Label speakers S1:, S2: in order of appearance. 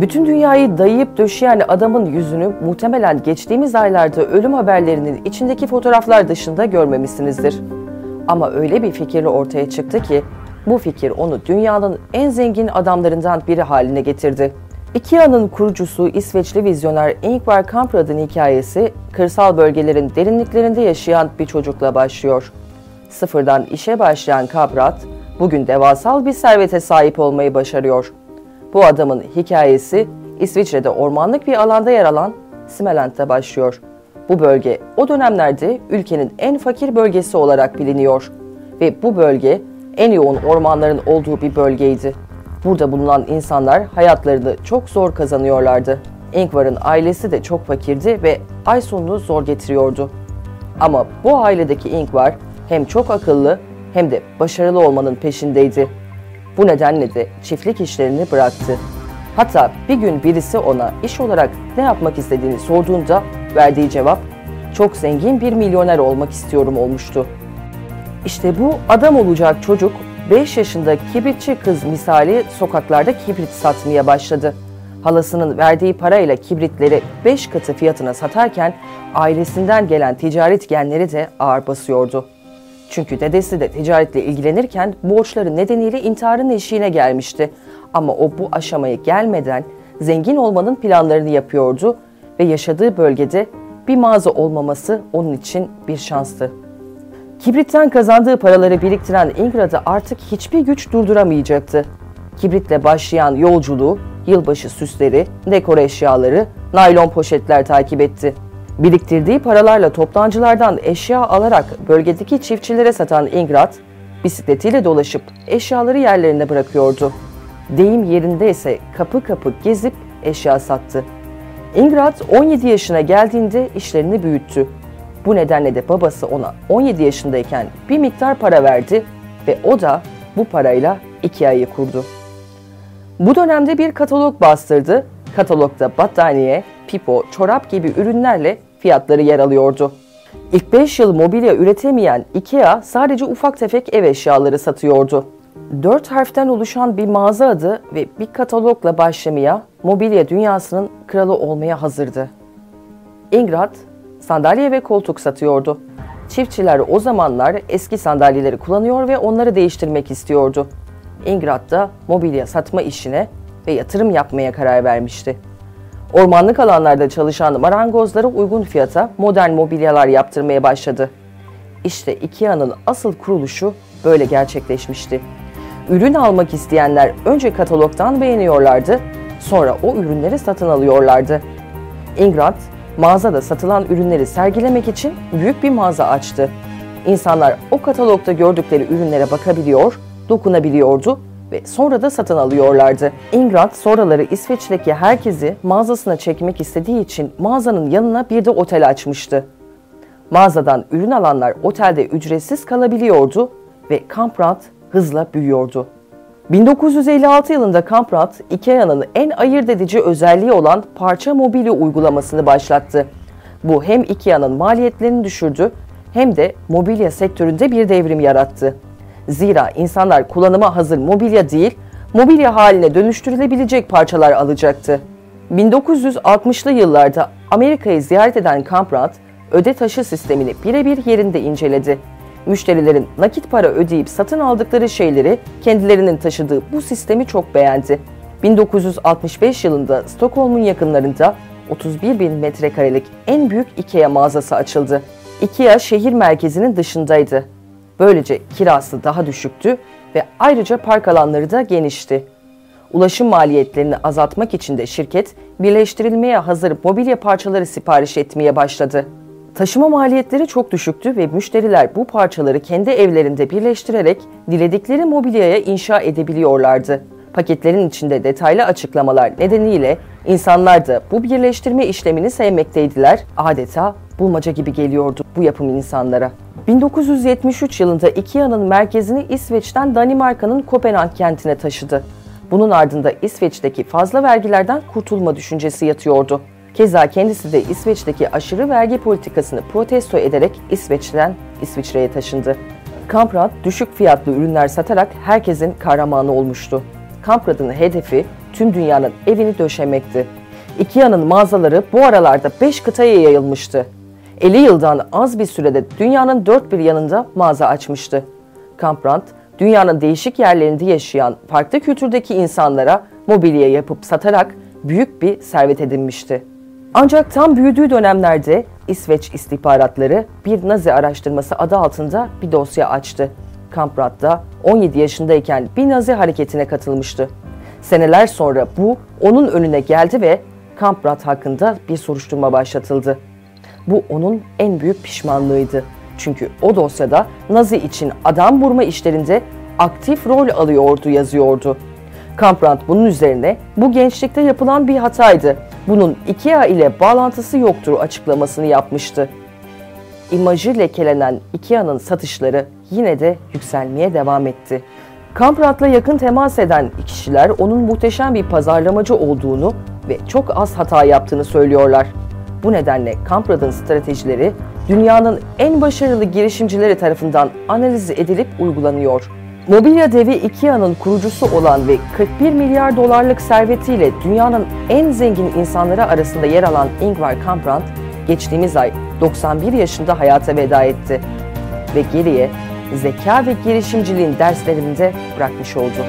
S1: Bütün dünyayı dayayıp döşeyen adamın yüzünü muhtemelen geçtiğimiz aylarda ölüm haberlerinin içindeki fotoğraflar dışında görmemişsinizdir. Ama öyle bir fikirle ortaya çıktı ki bu fikir onu dünyanın en zengin adamlarından biri haline getirdi. IKEA'nın kurucusu İsveçli vizyoner Ingvar Kamprad'ın hikayesi kırsal bölgelerin derinliklerinde yaşayan bir çocukla başlıyor. Sıfırdan işe başlayan Kamprad bugün devasal bir servete sahip olmayı başarıyor. Bu adamın hikayesi İsviçre'de ormanlık bir alanda yer alan Smeland'da başlıyor. Bu bölge o dönemlerde ülkenin en fakir bölgesi olarak biliniyor ve bu bölge en yoğun ormanların olduğu bir bölgeydi. Burada bulunan insanlar hayatlarını çok zor kazanıyorlardı. Ingvar'ın ailesi de çok fakirdi ve ay sonunu zor getiriyordu. Ama bu ailedeki Ingvar hem çok akıllı hem de başarılı olmanın peşindeydi. Bu nedenle de çiftlik işlerini bıraktı. Hatta bir gün birisi ona iş olarak ne yapmak istediğini sorduğunda verdiği cevap çok zengin bir milyoner olmak istiyorum olmuştu. İşte bu adam olacak çocuk 5 yaşında kibritçi kız misali sokaklarda kibrit satmaya başladı. Halasının verdiği parayla kibritleri 5 katı fiyatına satarken ailesinden gelen ticaret genleri de ağır basıyordu. Çünkü dedesi de ticaretle ilgilenirken borçları nedeniyle intiharın eşiğine gelmişti. Ama o bu aşamaya gelmeden zengin olmanın planlarını yapıyordu ve yaşadığı bölgede bir mağaza olmaması onun için bir şanstı. Kibritten kazandığı paraları biriktiren Ingrad'ı artık hiçbir güç durduramayacaktı. Kibritle başlayan yolculuğu, yılbaşı süsleri, dekor eşyaları, naylon poşetler takip etti. Biriktirdiği paralarla toptancılardan eşya alarak bölgedeki çiftçilere satan Ingrad, bisikletiyle dolaşıp eşyaları yerlerine bırakıyordu. Deyim yerinde ise kapı kapı gezip eşya sattı. Ingrad 17 yaşına geldiğinde işlerini büyüttü. Bu nedenle de babası ona 17 yaşındayken bir miktar para verdi ve o da bu parayla Ikea'yı kurdu. Bu dönemde bir katalog bastırdı. Katalogda battaniye, pipo, çorap gibi ürünlerle fiyatları yer alıyordu. İlk 5 yıl mobilya üretemeyen IKEA sadece ufak tefek ev eşyaları satıyordu. 4 harften oluşan bir mağaza adı ve bir katalogla başlamaya, mobilya dünyasının kralı olmaya hazırdı. Ingrad sandalye ve koltuk satıyordu. Çiftçiler o zamanlar eski sandalyeleri kullanıyor ve onları değiştirmek istiyordu. Ingrad da mobilya satma işine ve yatırım yapmaya karar vermişti. Ormanlık alanlarda çalışan marangozlara uygun fiyata modern mobilyalar yaptırmaya başladı. İşte IKEA'nın asıl kuruluşu böyle gerçekleşmişti. Ürün almak isteyenler önce katalogdan beğeniyorlardı, sonra o ürünleri satın alıyorlardı. Ingrad, mağazada satılan ürünleri sergilemek için büyük bir mağaza açtı. İnsanlar o katalogda gördükleri ürünlere bakabiliyor, dokunabiliyordu ve sonra da satın alıyorlardı. Ingrad sonraları İsveç'teki herkesi mağazasına çekmek istediği için mağazanın yanına bir de otel açmıştı. Mağazadan ürün alanlar otelde ücretsiz kalabiliyordu ve Kamprad hızla büyüyordu. 1956 yılında Kamprad, IKEA'nın en ayırt edici özelliği olan parça mobilya uygulamasını başlattı. Bu hem IKEA'nın maliyetlerini düşürdü hem de mobilya sektöründe bir devrim yarattı. Zira insanlar kullanıma hazır mobilya değil, mobilya haline dönüştürülebilecek parçalar alacaktı. 1960'lı yıllarda Amerika'yı ziyaret eden Kamprad, öde taşı sistemini birebir yerinde inceledi. Müşterilerin nakit para ödeyip satın aldıkları şeyleri kendilerinin taşıdığı bu sistemi çok beğendi. 1965 yılında Stockholm'un yakınlarında 31 bin metrekarelik en büyük IKEA mağazası açıldı. IKEA şehir merkezinin dışındaydı. Böylece kirası daha düşüktü ve ayrıca park alanları da genişti. Ulaşım maliyetlerini azaltmak için de şirket birleştirilmeye hazır mobilya parçaları sipariş etmeye başladı. Taşıma maliyetleri çok düşüktü ve müşteriler bu parçaları kendi evlerinde birleştirerek diledikleri mobilyaya inşa edebiliyorlardı. Paketlerin içinde detaylı açıklamalar nedeniyle insanlar da bu birleştirme işlemini sevmekteydiler. Adeta bulmaca gibi geliyordu bu yapım insanlara. 1973 yılında IKEA'nın merkezini İsveç'ten Danimarka'nın Kopenhag kentine taşıdı. Bunun ardında İsveç'teki fazla vergilerden kurtulma düşüncesi yatıyordu. Keza kendisi de İsveç'teki aşırı vergi politikasını protesto ederek İsveç'ten İsviçre'ye taşındı. Kamprad düşük fiyatlı ürünler satarak herkesin kahramanı olmuştu. Kamprad'ın hedefi tüm dünyanın evini döşemekti. Ikea'nın mağazaları bu aralarda 5 kıtaya yayılmıştı. 50 yıldan az bir sürede dünyanın dört bir yanında mağaza açmıştı. Kamprad, dünyanın değişik yerlerinde yaşayan farklı kültürdeki insanlara mobilya yapıp satarak büyük bir servet edinmişti. Ancak tam büyüdüğü dönemlerde İsveç istihbaratları bir Nazi araştırması adı altında bir dosya açtı. Kamprad da 17 yaşındayken bir Nazi hareketine katılmıştı. Seneler sonra bu onun önüne geldi ve Kamprad hakkında bir soruşturma başlatıldı. Bu onun en büyük pişmanlığıydı. Çünkü o dosyada Nazi için adam vurma işlerinde aktif rol alıyordu yazıyordu. Kamprad bunun üzerine bu gençlikte yapılan bir hataydı. Bunun IKEA ile bağlantısı yoktur açıklamasını yapmıştı. İmajı lekelenen IKEA'nın satışları yine de yükselmeye devam etti. Kamprad'la yakın temas eden kişiler onun muhteşem bir pazarlamacı olduğunu ve çok az hata yaptığını söylüyorlar. Bu nedenle Kamprad'ın stratejileri dünyanın en başarılı girişimcileri tarafından analiz edilip uygulanıyor. Mobilya devi IKEA'nın kurucusu olan ve 41 milyar dolarlık servetiyle dünyanın en zengin insanları arasında yer alan Ingvar Kamprad, geçtiğimiz ay 91 yaşında hayata veda etti ve geriye zeka ve girişimciliğin derslerinde bırakmış oldu.